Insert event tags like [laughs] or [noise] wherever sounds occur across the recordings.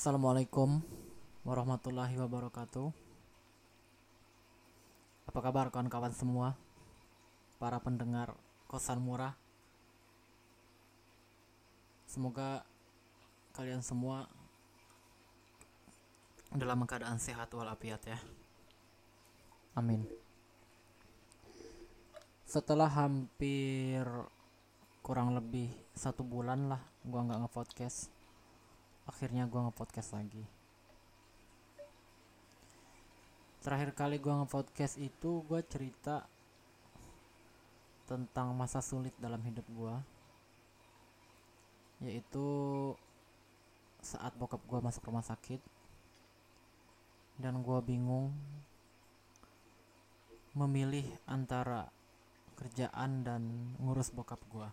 Assalamualaikum warahmatullahi wabarakatuh. Apa kabar kawan-kawan semua? Para pendengar kosan murah. Semoga kalian semua dalam keadaan sehat walafiat ya. Amin. Setelah hampir kurang lebih satu bulan lah gua nggak nge-podcast akhirnya gue nge-podcast lagi. Terakhir kali gue nge-podcast itu gue cerita tentang masa sulit dalam hidup gue yaitu saat bokap gue masuk rumah sakit dan gue bingung memilih antara kerjaan dan ngurus bokap gue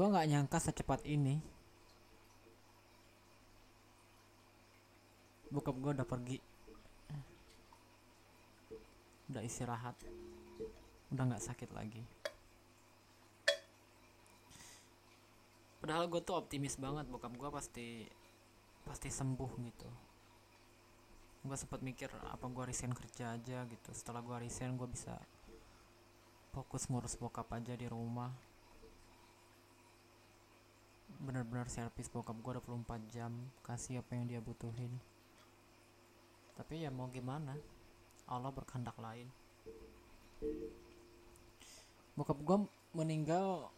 gue nggak nyangka secepat ini. Bokap gue udah pergi. Udah istirahat. Udah nggak sakit lagi. Padahal gue tuh optimis banget bokap gue pasti pasti sembuh gitu. Gue sempat mikir apa gue resign kerja aja gitu. Setelah gue resign gue bisa fokus ngurus bokap aja di rumah benar-benar servis bokap gue 24 jam. Kasih apa yang dia butuhin. Tapi ya mau gimana? Allah berkehendak lain. Bokap gue meninggal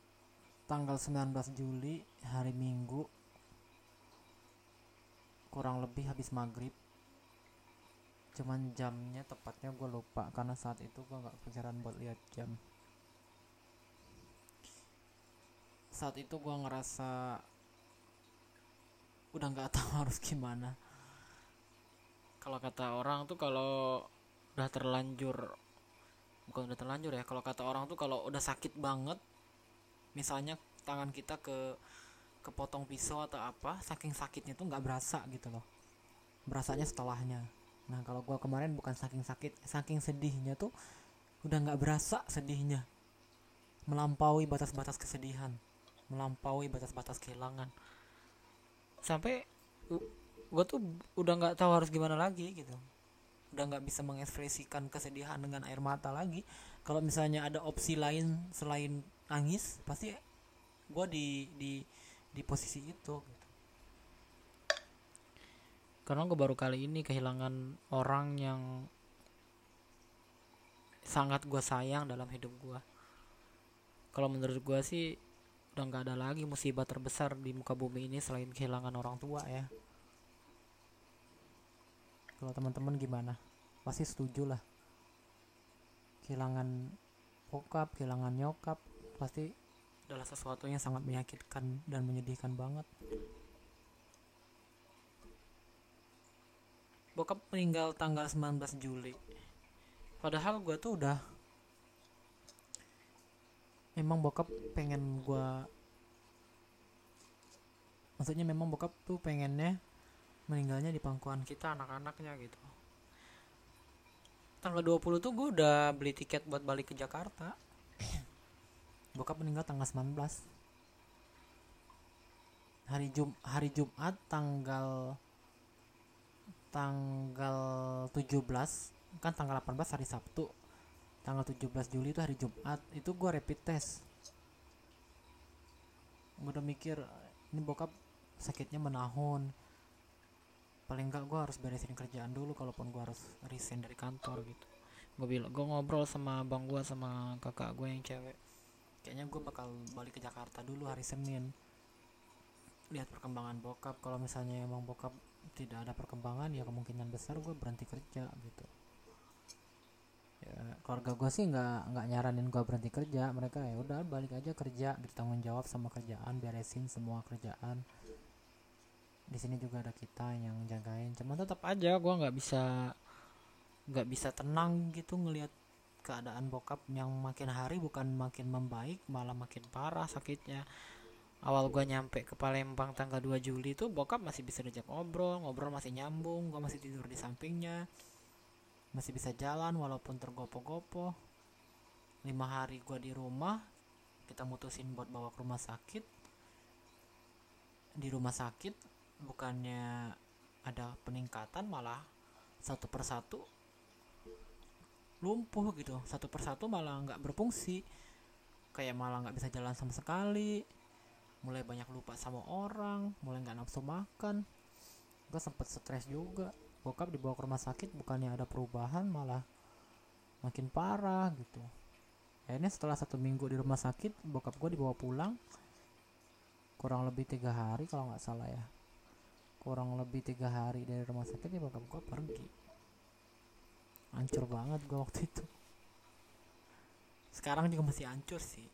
tanggal 19 Juli hari Minggu. Kurang lebih habis maghrib. Cuman jamnya tepatnya gue lupa karena saat itu gue nggak kepikiran buat lihat jam saat itu gue ngerasa udah nggak tahu [laughs] harus gimana. Kalau kata orang tuh kalau udah terlanjur bukan udah terlanjur ya kalau kata orang tuh kalau udah sakit banget misalnya tangan kita ke kepotong pisau atau apa saking sakitnya tuh nggak berasa gitu loh. Berasanya setelahnya. Nah kalau gue kemarin bukan saking sakit saking sedihnya tuh udah nggak berasa sedihnya. Melampaui batas-batas kesedihan melampaui batas-batas kehilangan. Sampai gue tuh udah nggak tahu harus gimana lagi gitu. Udah nggak bisa mengekspresikan kesedihan dengan air mata lagi. Kalau misalnya ada opsi lain selain nangis pasti gue di di di posisi itu gitu. karena gue baru kali ini kehilangan orang yang sangat gue sayang dalam hidup gue kalau menurut gue sih udah nggak ada lagi musibah terbesar di muka bumi ini selain kehilangan orang tua ya. Kalau teman-teman gimana? Pasti setuju lah. Kehilangan bokap kehilangan nyokap pasti adalah sesuatu yang sangat menyakitkan dan menyedihkan banget. Bokap meninggal tanggal 19 Juli. Padahal gue tuh udah memang bokap pengen gua maksudnya memang bokap tuh pengennya meninggalnya di pangkuan kita anak-anaknya gitu. Tanggal 20 tuh gue udah beli tiket buat balik ke Jakarta. [coughs] Bokap meninggal tanggal 19 hari Jum hari Jumat tanggal tanggal 17 kan tanggal 18 hari Sabtu tanggal 17 Juli itu hari Jumat itu gue rapid test. Gue udah mikir ini bokap sakitnya menahun. Paling enggak gue harus beresin kerjaan dulu kalaupun gue harus resign dari kantor gitu. Gue bilang gue ngobrol sama bang gue sama kakak gue yang cewek. Kayaknya gue bakal balik ke Jakarta dulu hari Senin. Lihat perkembangan bokap. Kalau misalnya emang bokap tidak ada perkembangan ya kemungkinan besar gue berhenti kerja gitu ya keluarga gue sih nggak nggak nyaranin gue berhenti kerja. Mereka ya udah balik aja kerja bertanggung jawab sama kerjaan beresin semua kerjaan. Di sini juga ada kita yang jagain. Cuman tetap aja gue nggak bisa nggak bisa tenang gitu ngelihat keadaan bokap yang makin hari bukan makin membaik malah makin parah sakitnya. Awal gue nyampe ke Palembang tanggal 2 Juli tuh bokap masih bisa diajak ngobrol ngobrol masih nyambung gue masih tidur di sampingnya masih bisa jalan walaupun tergopoh-gopoh. Lima hari gue di rumah kita mutusin buat bawa ke rumah sakit. Di rumah sakit bukannya ada peningkatan malah satu persatu lumpuh gitu. Satu persatu malah nggak berfungsi. Kayak malah nggak bisa jalan sama sekali. Mulai banyak lupa sama orang mulai nggak nafsu makan. Gue sempet stres juga bokap dibawa ke rumah sakit bukannya ada perubahan malah makin parah gitu. Akhirnya setelah satu minggu di rumah sakit bokap gue dibawa pulang kurang lebih tiga hari kalau nggak salah ya. Kurang lebih tiga hari dari rumah sakit ya bokap gue pergi. Hancur banget gue waktu itu. Sekarang juga masih hancur sih.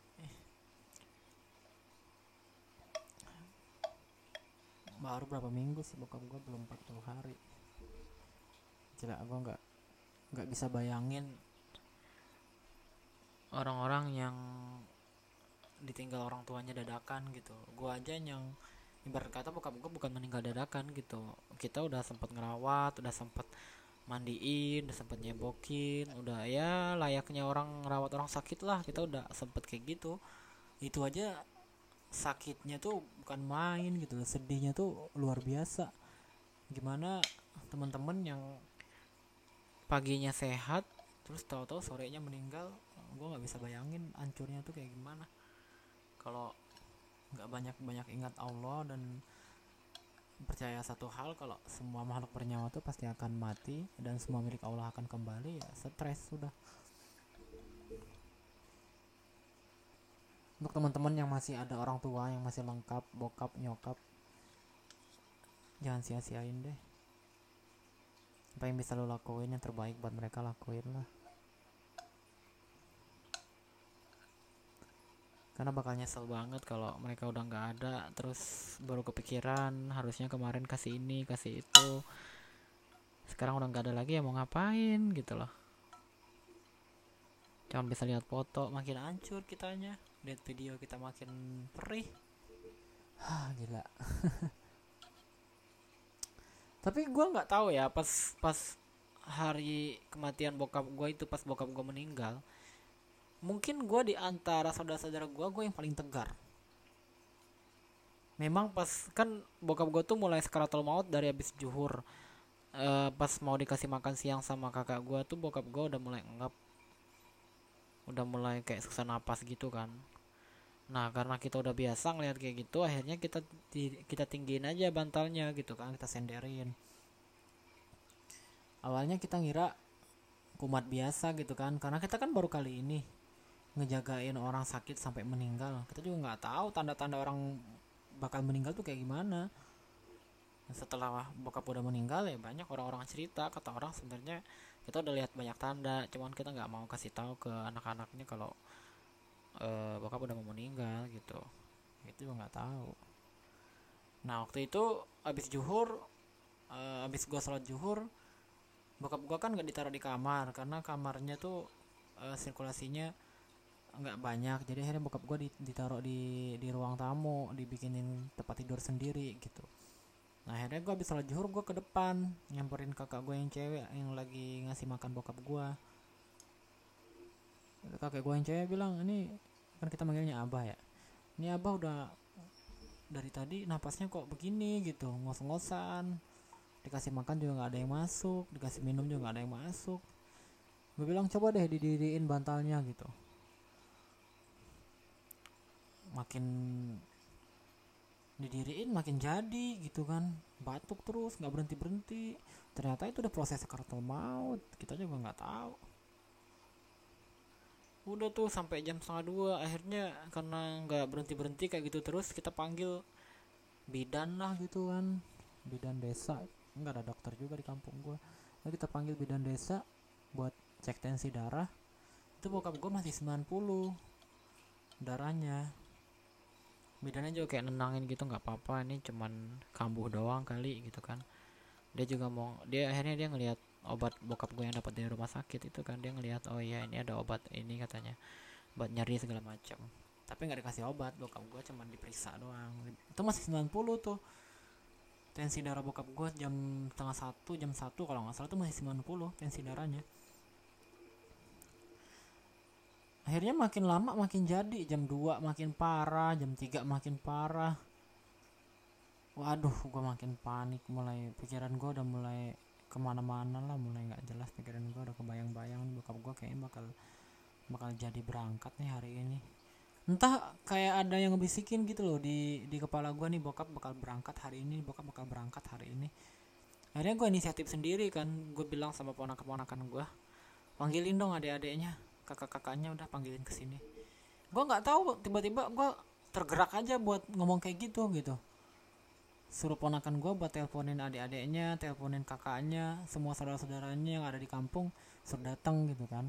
Baru berapa minggu sih bokap gue belum 40 hari gila gue nggak nggak bisa bayangin orang-orang yang ditinggal orang tuanya dadakan gitu. Gue aja yang ibarat kata bokap gue bukan meninggal dadakan gitu. Kita udah sempat ngerawat udah sempat mandiin udah sempet nyebokin udah ya layaknya orang rawat orang sakit lah. Kita udah sempet kayak gitu. Itu aja sakitnya tuh bukan main gitu sedihnya tuh luar biasa. Gimana teman-teman yang paginya sehat terus tahu-tahu sorenya meninggal gue nggak bisa bayangin hancurnya tuh kayak gimana. Kalau nggak banyak banyak ingat Allah dan percaya satu hal kalau semua makhluk bernyawa itu pasti akan mati dan semua milik Allah akan kembali ya stres sudah. Untuk teman-teman yang masih ada orang tua yang masih lengkap bokap nyokap jangan sia-siain deh apa yang bisa lo lakuin yang terbaik buat mereka lakuin lah. Karena bakal nyesel banget kalau mereka udah nggak ada terus baru kepikiran harusnya kemarin kasih ini kasih itu. Sekarang udah nggak ada lagi ya mau ngapain gitu loh. Jangan bisa lihat foto makin hancur kitanya. Lihat video kita makin perih. Ah gila [laughs] tapi gue nggak tahu ya pas pas hari kematian bokap gue itu pas bokap gue meninggal mungkin gue di antara saudara-saudara gue gue yang paling tegar. Memang pas kan bokap gue tuh mulai sekaratul maut dari habis juhur. E, pas mau dikasih makan siang sama kakak gue tuh bokap gue udah mulai enggap udah mulai kayak susah napas gitu kan nah karena kita udah biasa ngeliat kayak gitu akhirnya kita kita tinggiin aja bantalnya gitu kan kita senderin. Awalnya kita ngira kumat biasa gitu kan karena kita kan baru kali ini ngejagain orang sakit sampai meninggal. Kita juga nggak tahu tanda-tanda orang bakal meninggal tuh kayak gimana. Setelah bokap udah meninggal ya banyak orang-orang cerita kata orang sebenarnya kita udah lihat banyak tanda cuman kita nggak mau kasih tahu ke anak-anaknya kalau uh, bokap udah mau meninggal gitu. Itu juga nggak tahu. Nah waktu itu abis juhur uh, abis gua sholat juhur bokap gua kan nggak ditaruh di kamar karena kamarnya tuh uh, sirkulasinya nggak banyak. Jadi akhirnya bokap gue ditaruh di di ruang tamu dibikinin tempat tidur sendiri gitu. Nah akhirnya gue habis sholat zuhur gue ke depan nyamperin kakak gue yang cewek yang lagi ngasih makan bokap gue kakek gue yang cewek bilang ini kan kita manggilnya abah ya. Ini abah udah dari tadi napasnya kok begini gitu ngos-ngosan dikasih makan juga nggak ada yang masuk dikasih minum juga nggak ada yang masuk. Gue bilang coba deh didiriin bantalnya gitu. Makin didiriin makin jadi gitu kan. Batuk terus nggak berhenti berhenti ternyata itu udah proses kartel maut. Kita juga nggak tahu udah tuh sampai jam setengah dua. Akhirnya karena nggak berhenti berhenti kayak gitu terus kita panggil bidan lah gitu kan. Bidan desa. Nggak ada dokter juga di kampung gua. Lalu kita panggil bidan desa buat cek tensi darah. Itu bokap gua masih 90 darahnya. Bidannya juga kayak nenangin gitu nggak apa-apa. Ini cuman kambuh doang kali gitu kan. Dia juga mau dia akhirnya dia ngelihat obat bokap gue yang dapat dari rumah sakit itu kan dia ngelihat oh iya ini ada obat ini katanya obat nyeri segala macam. Tapi nggak dikasih obat bokap gue cuman diperiksa doang. Itu masih 90 tuh. Tensi darah bokap gue jam tengah satu jam satu kalau nggak salah tuh masih 90 tensi darahnya. Akhirnya makin lama makin jadi jam 2 makin parah jam 3 makin parah. Waduh gue makin panik mulai pikiran gue udah mulai ke mana-mana lah mulai nggak jelas pikiran gue udah kebayang-bayang bokap gue kayaknya bakal bakal jadi berangkat nih hari ini. Entah kayak ada yang ngebisikin gitu loh di di kepala gue nih bokap bakal berangkat hari ini bokap bakal berangkat hari ini. Akhirnya gue inisiatif sendiri kan gue bilang sama ponakan-ponakan gue panggilin dong adik-adiknya kakak-kakaknya udah panggilin ke sini. Gue nggak tahu tiba-tiba gue tergerak aja buat ngomong kayak gitu gitu suruh ponakan gue buat teleponin adik-adiknya teleponin kakaknya semua saudara-saudaranya yang ada di kampung suruh datang gitu kan.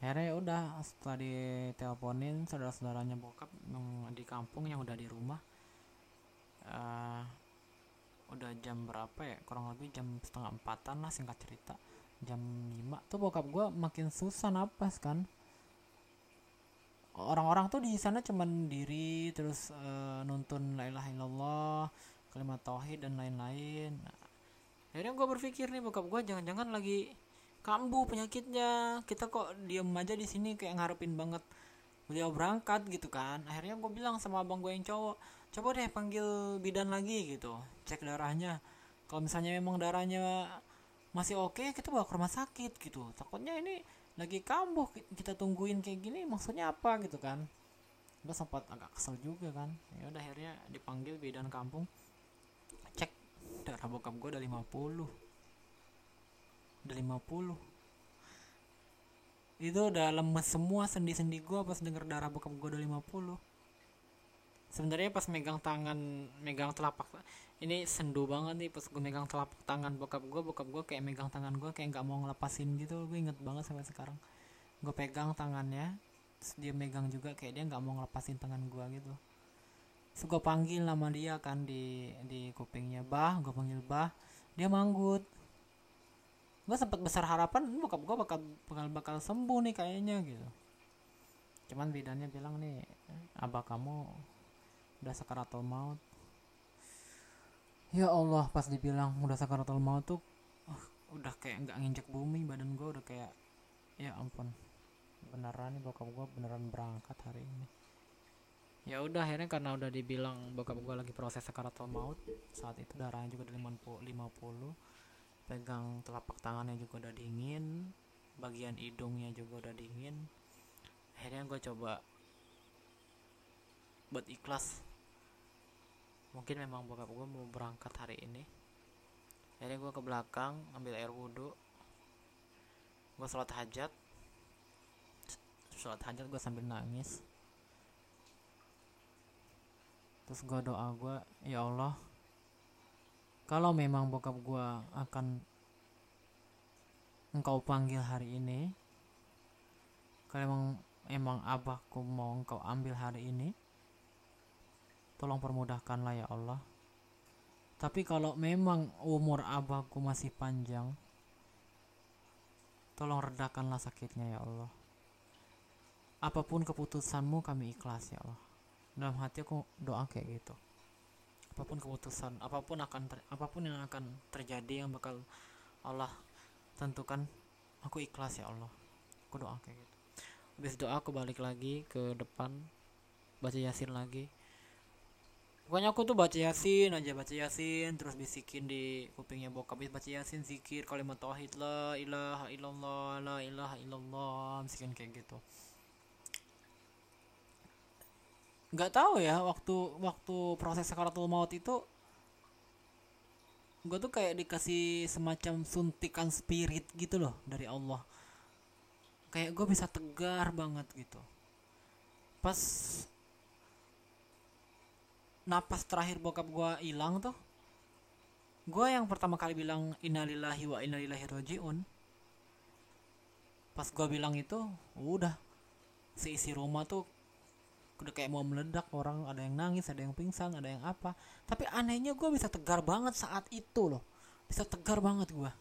Akhirnya ya udah setelah diteleponin saudara-saudaranya bokap yang di kampung yang udah di rumah uh, udah jam berapa ya? Kurang lebih jam setengah empatan lah singkat cerita. Jam 5 tuh bokap gue makin susah napas kan orang-orang tuh di sana cuman diri terus uh, nuntun la ilaha illallah kalimat tauhid dan lain-lain. Nah, akhirnya gue berpikir nih bokap gue jangan-jangan lagi kambuh penyakitnya. Kita kok diem aja di sini kayak ngarepin banget beliau berangkat gitu kan. Akhirnya gue bilang sama abang gue yang cowok coba deh panggil bidan lagi gitu. Cek darahnya. Kalau misalnya memang darahnya masih oke okay, kita bawa ke rumah sakit gitu. Takutnya ini lagi kambuh kita tungguin kayak gini maksudnya apa gitu kan. Gue sempat agak kesel juga kan. Ya udah akhirnya dipanggil bidan kampung. Cek darah bokap gue udah 50 udah 50 itu udah lemes semua sendi-sendi gue pas denger darah bokap gue udah 50 sebenarnya pas megang tangan megang telapak ini sendu banget nih pas gue megang telapak tangan bokap gue bokap gue kayak megang tangan gue kayak nggak mau ngelepasin gitu. Gue inget banget sampai sekarang. Gue pegang tangannya terus dia megang juga kayak dia nggak mau ngelepasin tangan gue gitu. Terus gue panggil nama dia kan di di kupingnya bah gue panggil bah. Dia manggut. Gue sempat besar harapan bokap gue bakal bakal bakal sembuh nih kayaknya gitu. Cuman bidannya bilang nih abah kamu udah sakaratul maut ya Allah pas dibilang udah sakaratul maut tuh uh, udah kayak nggak nginjek bumi badan gue udah kayak ya ampun. Beneran nih bokap gue beneran berangkat hari ini. Ya udah akhirnya karena udah dibilang bokap gue lagi proses sakaratul maut saat itu darahnya juga udah 50 50 pegang telapak tangannya juga udah dingin bagian hidungnya juga udah dingin. Akhirnya gue coba buat ikhlas mungkin memang bokap gue mau berangkat hari ini. Akhirnya gue ke belakang ambil air wudhu. Gue sholat hajat. Sholat hajat gue sambil nangis. Terus gue doa gue ya Allah kalau memang bokap gue akan engkau panggil hari ini kalau emang emang abahku mau engkau ambil hari ini tolong permudahkanlah ya Allah. Tapi kalau memang umur abahku masih panjang tolong redakanlah sakitnya ya Allah. Apa pun keputusanmu kami ikhlas ya Allah. Dalam hati aku doa kayak gitu. Apa pun keputusan apa pun akan ter, apa pun yang akan terjadi yang bakal Allah tentukan aku ikhlas ya Allah. Aku doa kayak gitu. Habis doa aku balik lagi ke depan baca yasin lagi pokoknya aku tuh baca yasin aja baca yasin terus bisikin di kupingnya bokap baca yasin zikir kalimat tauhid la ilaha illallah la ilaha illallah bisikin kayak gitu. Nggak tahu ya waktu waktu proses sakaratul maut itu gue tuh kayak dikasih semacam suntikan spirit gitu loh dari Allah. Kayak gue bisa tegar banget gitu. Pas napas terakhir bokap gue hilang tuh gue yang pertama kali bilang innalillahi wa innalillahi rojiun pas gue bilang itu udah seisi rumah tuh udah kayak mau meledak orang ada yang nangis ada yang pingsan ada yang apa. Tapi anehnya gue bisa tegar banget saat itu loh bisa tegar banget gue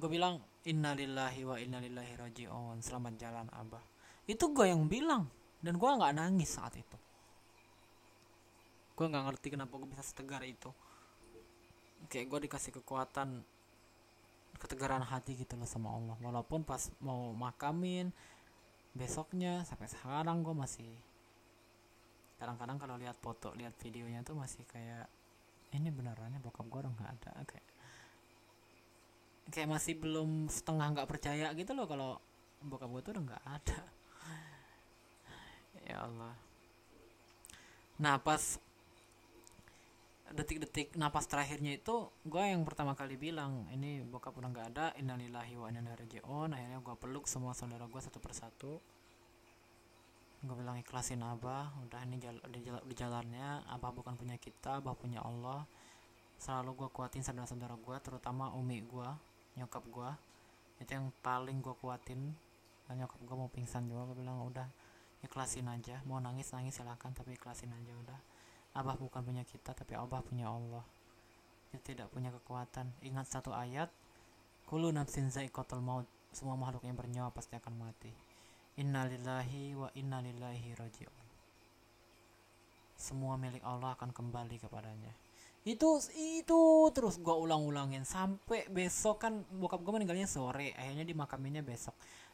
gue bilang innalillahi wa innalillahi rajiun. Selamat jalan abah. Itu gue yang bilang dan gue nggak nangis saat itu gue nggak ngerti kenapa gue bisa setegar itu. Kayak gue dikasih kekuatan ketegaran hati gitu loh sama Allah. Walaupun pas mau makamin besoknya sampai sekarang gue masih kadang-kadang kalau lihat foto lihat videonya tuh masih kayak ini benerannya bokap gue udah nggak ada. Kayak kayak masih belum setengah nggak percaya gitu loh kalau bokap gue tuh udah nggak ada. [laughs] Ya Allah. Nah pas detik-detik napas terakhirnya itu gue yang pertama kali bilang ini bokap udah nggak ada innalillahi wa inna akhirnya gue peluk semua saudara gue satu persatu. Gue bilang ikhlasin abah udah ini jal di, jal di jalannya. Abah bukan punya kita abah punya Allah. Selalu gue kuatin saudara-saudara gue terutama umi gue nyokap gue itu yang paling gue kuatin. Dan nyokap gue mau pingsan juga gue bilang udah ikhlasin aja. Mau nangis nangis silahkan tapi ikhlasin aja udah Abah bukan punya kita tapi Abah punya Allah. Kita tidak punya kekuatan. Ingat satu ayat kulu nafsin zaikatul maut. Semua makhluk yang bernyawa pasti akan mati. Innalillahi wa innalillahi rajiun. Semua milik Allah akan kembali kepadanya. Itu itu terus gua ulang-ulangin. Sampai besok kan bokap gue meninggalnya sore. Akhirnya dimakaminnya besok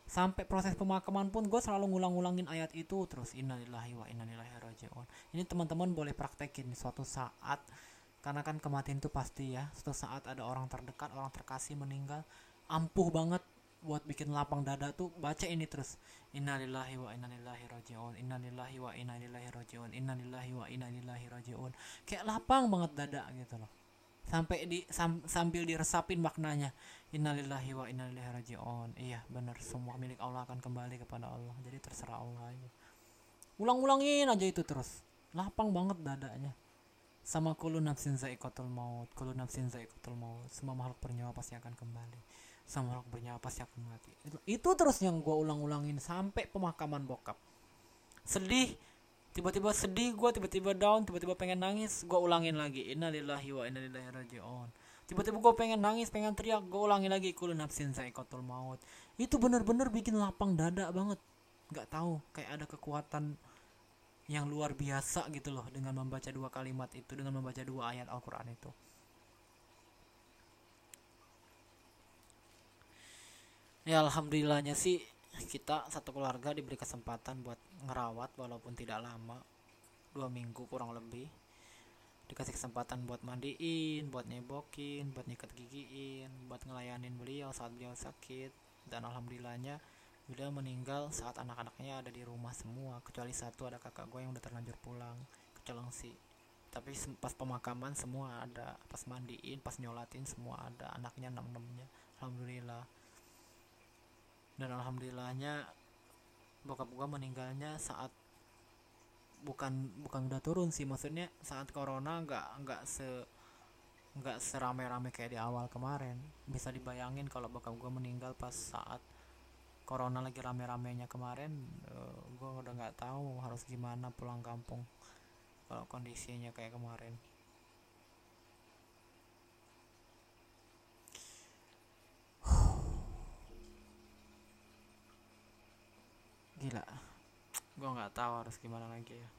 sampai proses pemakaman pun gue selalu ngulang-ngulangin ayat itu terus innalillahi wa innalillahi rajiun. Ini teman-teman boleh praktekin suatu saat karena kan kematian itu pasti ya. Suatu saat ada orang terdekat orang terkasih meninggal ampuh banget buat bikin lapang dada tuh baca ini terus innalillahi wa innalillahi rajiun innalillahi wa innalillahi rajiun innalillahi wa innalillahi rajiun. Kayak lapang banget dada gitu loh sampai di sam, sambil diresapin maknanya. Innalillahi wa innalillahi rajiun. Iya benar. Semua milik Allah akan kembali kepada Allah. Jadi terserah Allah aja. Ulang-ulangin aja itu terus. Lapang banget dadanya. Sama kulu nafsin zaikatul maut. Kulu nafsin zaikatul maut. Semua makhluk bernyawa pasti akan kembali. Semua makhluk bernyawa pasti akan mati. Itu, itu terus yang gue ulang-ulangin sampai pemakaman bokap. Sedih tiba-tiba sedih gue tiba-tiba down tiba-tiba pengen nangis gue ulangin lagi. Innalillahi wa innalillahi rajiun. Tiba-tiba gue pengen nangis pengen teriak gue ulangin lagi. Kulun nafsin kotul maut. Itu bener-bener bikin lapang dada banget. Nggak tahu kayak ada kekuatan yang luar biasa gitu loh dengan membaca dua kalimat itu dengan membaca dua ayat Al-Quran itu. Ya alhamdulillahnya sih kita satu keluarga diberi kesempatan buat ngerawat walaupun tidak lama dua minggu kurang lebih. Dikasih kesempatan buat mandiin buat nyebokin buat nyikat gigiin buat ngelayanin beliau saat beliau sakit. Dan alhamdulillahnya beliau meninggal saat anak-anaknya ada di rumah semua kecuali satu ada kakak gue yang udah terlanjur pulang ke Celengsi tapi pas pemakaman semua ada pas mandiin pas nyolatin semua ada anaknya enam enamnya alhamdulillah dan alhamdulillahnya bokap gua meninggalnya saat bukan bukan udah turun sih. Maksudnya saat corona nggak nggak se nggak serame-rame kayak di awal kemarin. Bisa dibayangin kalau bokap gua meninggal pas saat corona lagi rame-ramenya kemarin uh, gua udah nggak tahu harus gimana pulang kampung kalau kondisinya kayak kemarin gila gue nggak tahu harus gimana lagi ya.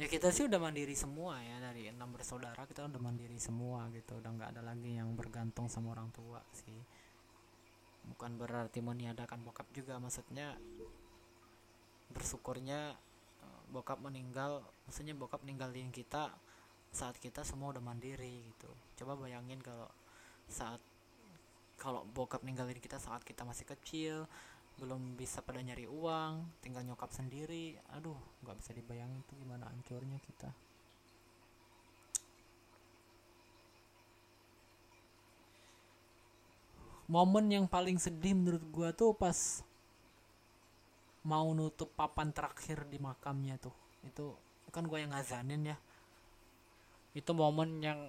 Ya kita sih udah mandiri semua ya dari enam bersaudara kita udah mandiri semua gitu. Udah nggak ada lagi yang bergantung sama orang tua sih. Bukan berarti meniadakan bokap juga maksudnya bersyukurnya eh, bokap meninggal maksudnya bokap ninggalin kita saat kita semua udah mandiri gitu. Coba bayangin kalau saat kalau bokap ninggalin kita saat kita masih kecil belum bisa pada nyari uang tinggal nyokap sendiri. Aduh nggak bisa dibayangin tuh gimana hancurnya kita. Momen yang paling sedih menurut gua tuh pas mau nutup papan terakhir di makamnya tuh. Itu kan gua yang ngazanin ya. Itu momen yang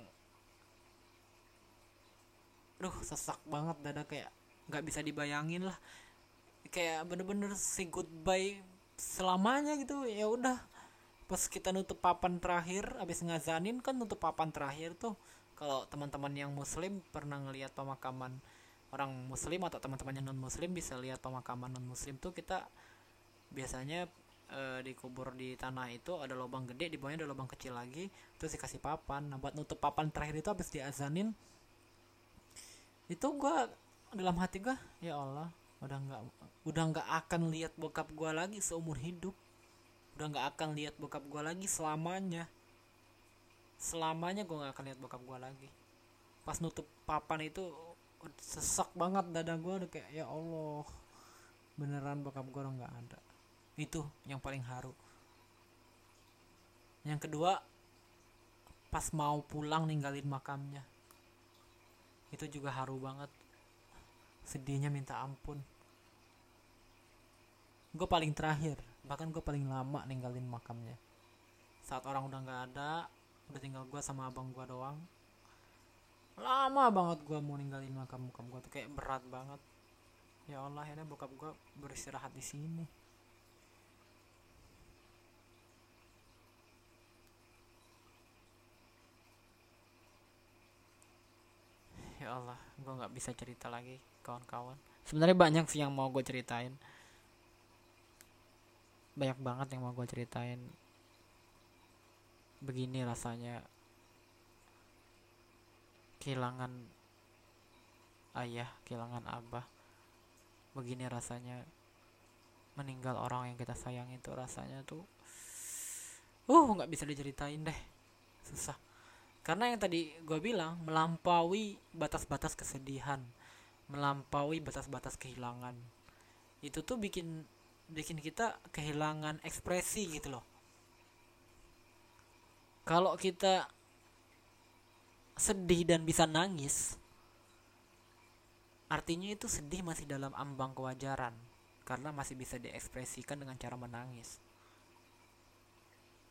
duh sesak banget dada kayak nggak bisa dibayangin lah kayak bener-bener say goodbye selamanya gitu. Ya udah pas kita nutup papan terakhir abis ngazanin kan nutup papan terakhir tuh. Kalau teman-teman yang muslim pernah ngelihat pemakaman orang muslim atau teman-teman yang non muslim bisa lihat pemakaman non muslim tuh kita biasanya e, dikubur di tanah itu ada lubang gede di bawahnya ada lubang kecil lagi terus dikasih papan. Nah buat nutup papan terakhir itu habis diazanin itu gua dalam hati gua ya Allah udah nggak udah nggak akan lihat bokap gue lagi seumur hidup. Udah nggak akan lihat bokap gue lagi selamanya. Selamanya gue nggak akan lihat bokap gue lagi. Pas nutup papan itu sesak banget dada gue udah kayak ya Allah beneran bokap gue udah nggak ada. Itu yang paling haru. Yang kedua pas mau pulang ninggalin makamnya. Itu juga haru banget. Sedihnya minta ampun gue paling terakhir bahkan gue paling lama ninggalin makamnya. Saat orang udah nggak ada udah tinggal gue sama abang gue doang. Lama banget gue mau ninggalin makam makam gue tuh kayak berat banget. Ya Allah akhirnya bokap gue beristirahat di sini. Ya Allah gue nggak bisa cerita lagi kawan-kawan. Sebenarnya banyak sih yang mau gue ceritain banyak banget yang mau gue ceritain. Begini rasanya. Kehilangan ayah kehilangan abah. Begini rasanya. Meninggal orang yang kita sayang itu rasanya tuh uh nggak bisa diceritain deh. Susah. Karena yang tadi gue bilang melampaui batas-batas kesedihan melampaui batas-batas kehilangan. Itu tuh bikin bikin kita kehilangan ekspresi gitu loh. Kalau kita sedih dan bisa nangis artinya itu sedih masih dalam ambang kewajaran karena masih bisa diekspresikan dengan cara menangis.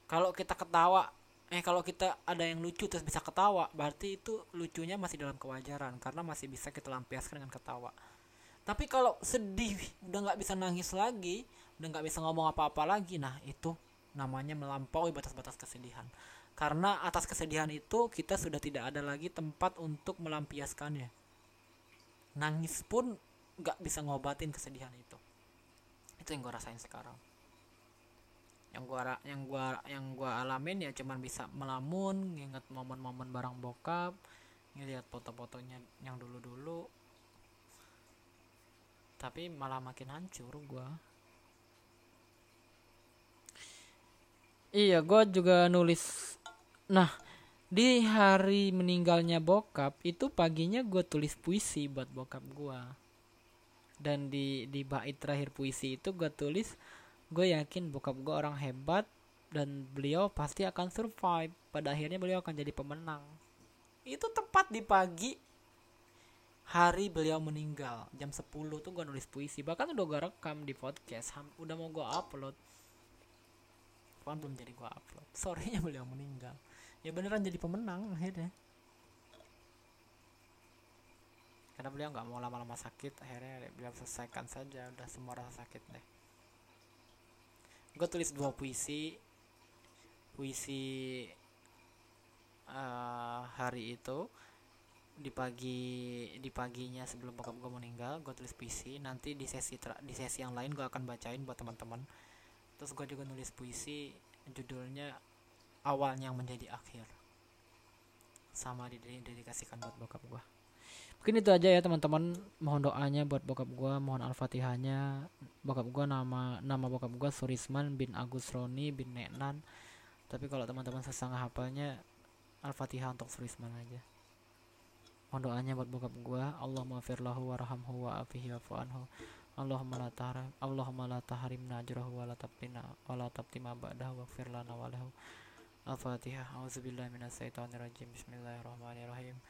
Kalau kita ketawa eh kalau kita ada yang lucu terus bisa ketawa berarti itu lucunya masih dalam kewajaran karena masih bisa kita lampiaskan dengan ketawa tapi kalau sedih udah nggak bisa nangis lagi udah nggak bisa ngomong apa-apa lagi nah itu namanya melampaui batas-batas kesedihan. Karena atas kesedihan itu kita sudah tidak ada lagi tempat untuk melampiaskannya. Nangis pun gak bisa ngobatin kesedihan itu. Itu yang gue rasain sekarang. Yang gua yang gua yang gua alamin ya cuman bisa melamun nginget momen-momen barang bokap ngeliat foto-fotonya yang dulu-dulu tapi malah makin hancur gua iya gua juga nulis Nah, di hari meninggalnya bokap itu paginya gue tulis puisi buat bokap gue. Dan di di bait terakhir puisi itu gue tulis gue yakin bokap gue orang hebat dan beliau pasti akan survive. Pada akhirnya beliau akan jadi pemenang. Itu tepat di pagi hari beliau meninggal jam 10 tuh gue nulis puisi. Bahkan udah gue rekam di podcast. Udah mau gue upload. Cuman belum jadi gue upload. [laughs] Sorenya beliau meninggal. Ya beneran jadi pemenang akhirnya. Karena beliau nggak mau lama-lama sakit akhirnya beliau selesaikan saja. Udah semua rasa sakit deh. Gue tulis dua puisi. Puisi uh, hari itu di pagi di paginya sebelum bokap gue meninggal gue tulis puisi. Nanti di sesi di sesi yang lain gue akan bacain buat teman-teman. Terus gue juga nulis puisi judulnya awalnya yang menjadi akhir. Sama didedikasikan buat bokap gua. Mungkin itu aja ya teman-teman. Mohon doanya buat bokap gua mohon al-fatihahnya. Bokap gua nama nama bokap gua Surisman bin Agus Roni bin Neknan. Tapi kalau teman-teman sesangga hafalnya al-fatihah untuk Surisman aja mohon doanya buat bokap gua Allah maafirlahu warhamhu wa afihi wa anhu. Allahumma la tahrim Allahumma la tahrimna ajrahu wa la tabtina wa la tabtima ba'dahu wa lana wa lahu. Al-Fatihah A'udzubillahi minasyaitonirrajim Bismillahirrahmanirrahim.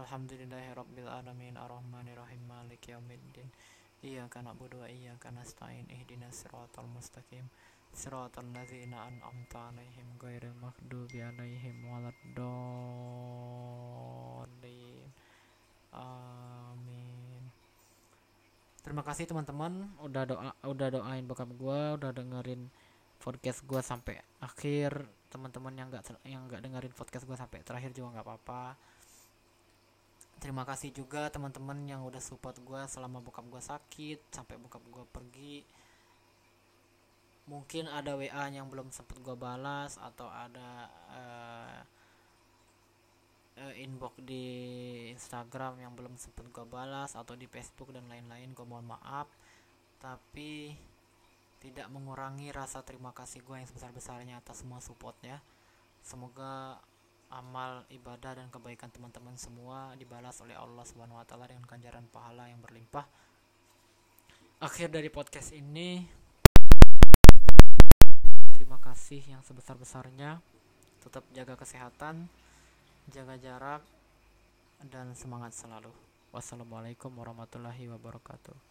Alhamdulillahi rabbil alamin. Ar-Rahmanirrahim. Maliki yaumiddin. Iyyaka na'budu wa iyyaka nasta'in. Ihdinas siratal mustaqim. Siratal ladzina an'amta 'alaihim ghairil maghdubi 'alaihim waladdallin Amin. Terima kasih teman-teman. Udah doa udah doain bokap gua, udah dengerin podcast gua sampai akhir. Teman-teman yang nggak yang nggak dengerin podcast gue sampai terakhir juga nggak apa-apa. Terima kasih juga teman-teman yang udah support gue selama bokap gue sakit sampai bokap gue pergi. Mungkin ada WA yang belum sempet gue balas atau ada uh, uh, inbox di Instagram yang belum sempat gue balas atau di Facebook dan lain-lain gue mohon maaf tapi tidak mengurangi rasa terima kasih gue yang sebesar-besarnya atas semua supportnya semoga amal ibadah dan kebaikan teman-teman semua dibalas oleh Allah Subhanahu wa taala dengan ganjaran pahala yang berlimpah. Akhir dari podcast ini terima kasih yang sebesar-besarnya. Tetap jaga kesehatan, jaga jarak dan semangat selalu. Wassalamualaikum warahmatullahi wabarakatuh.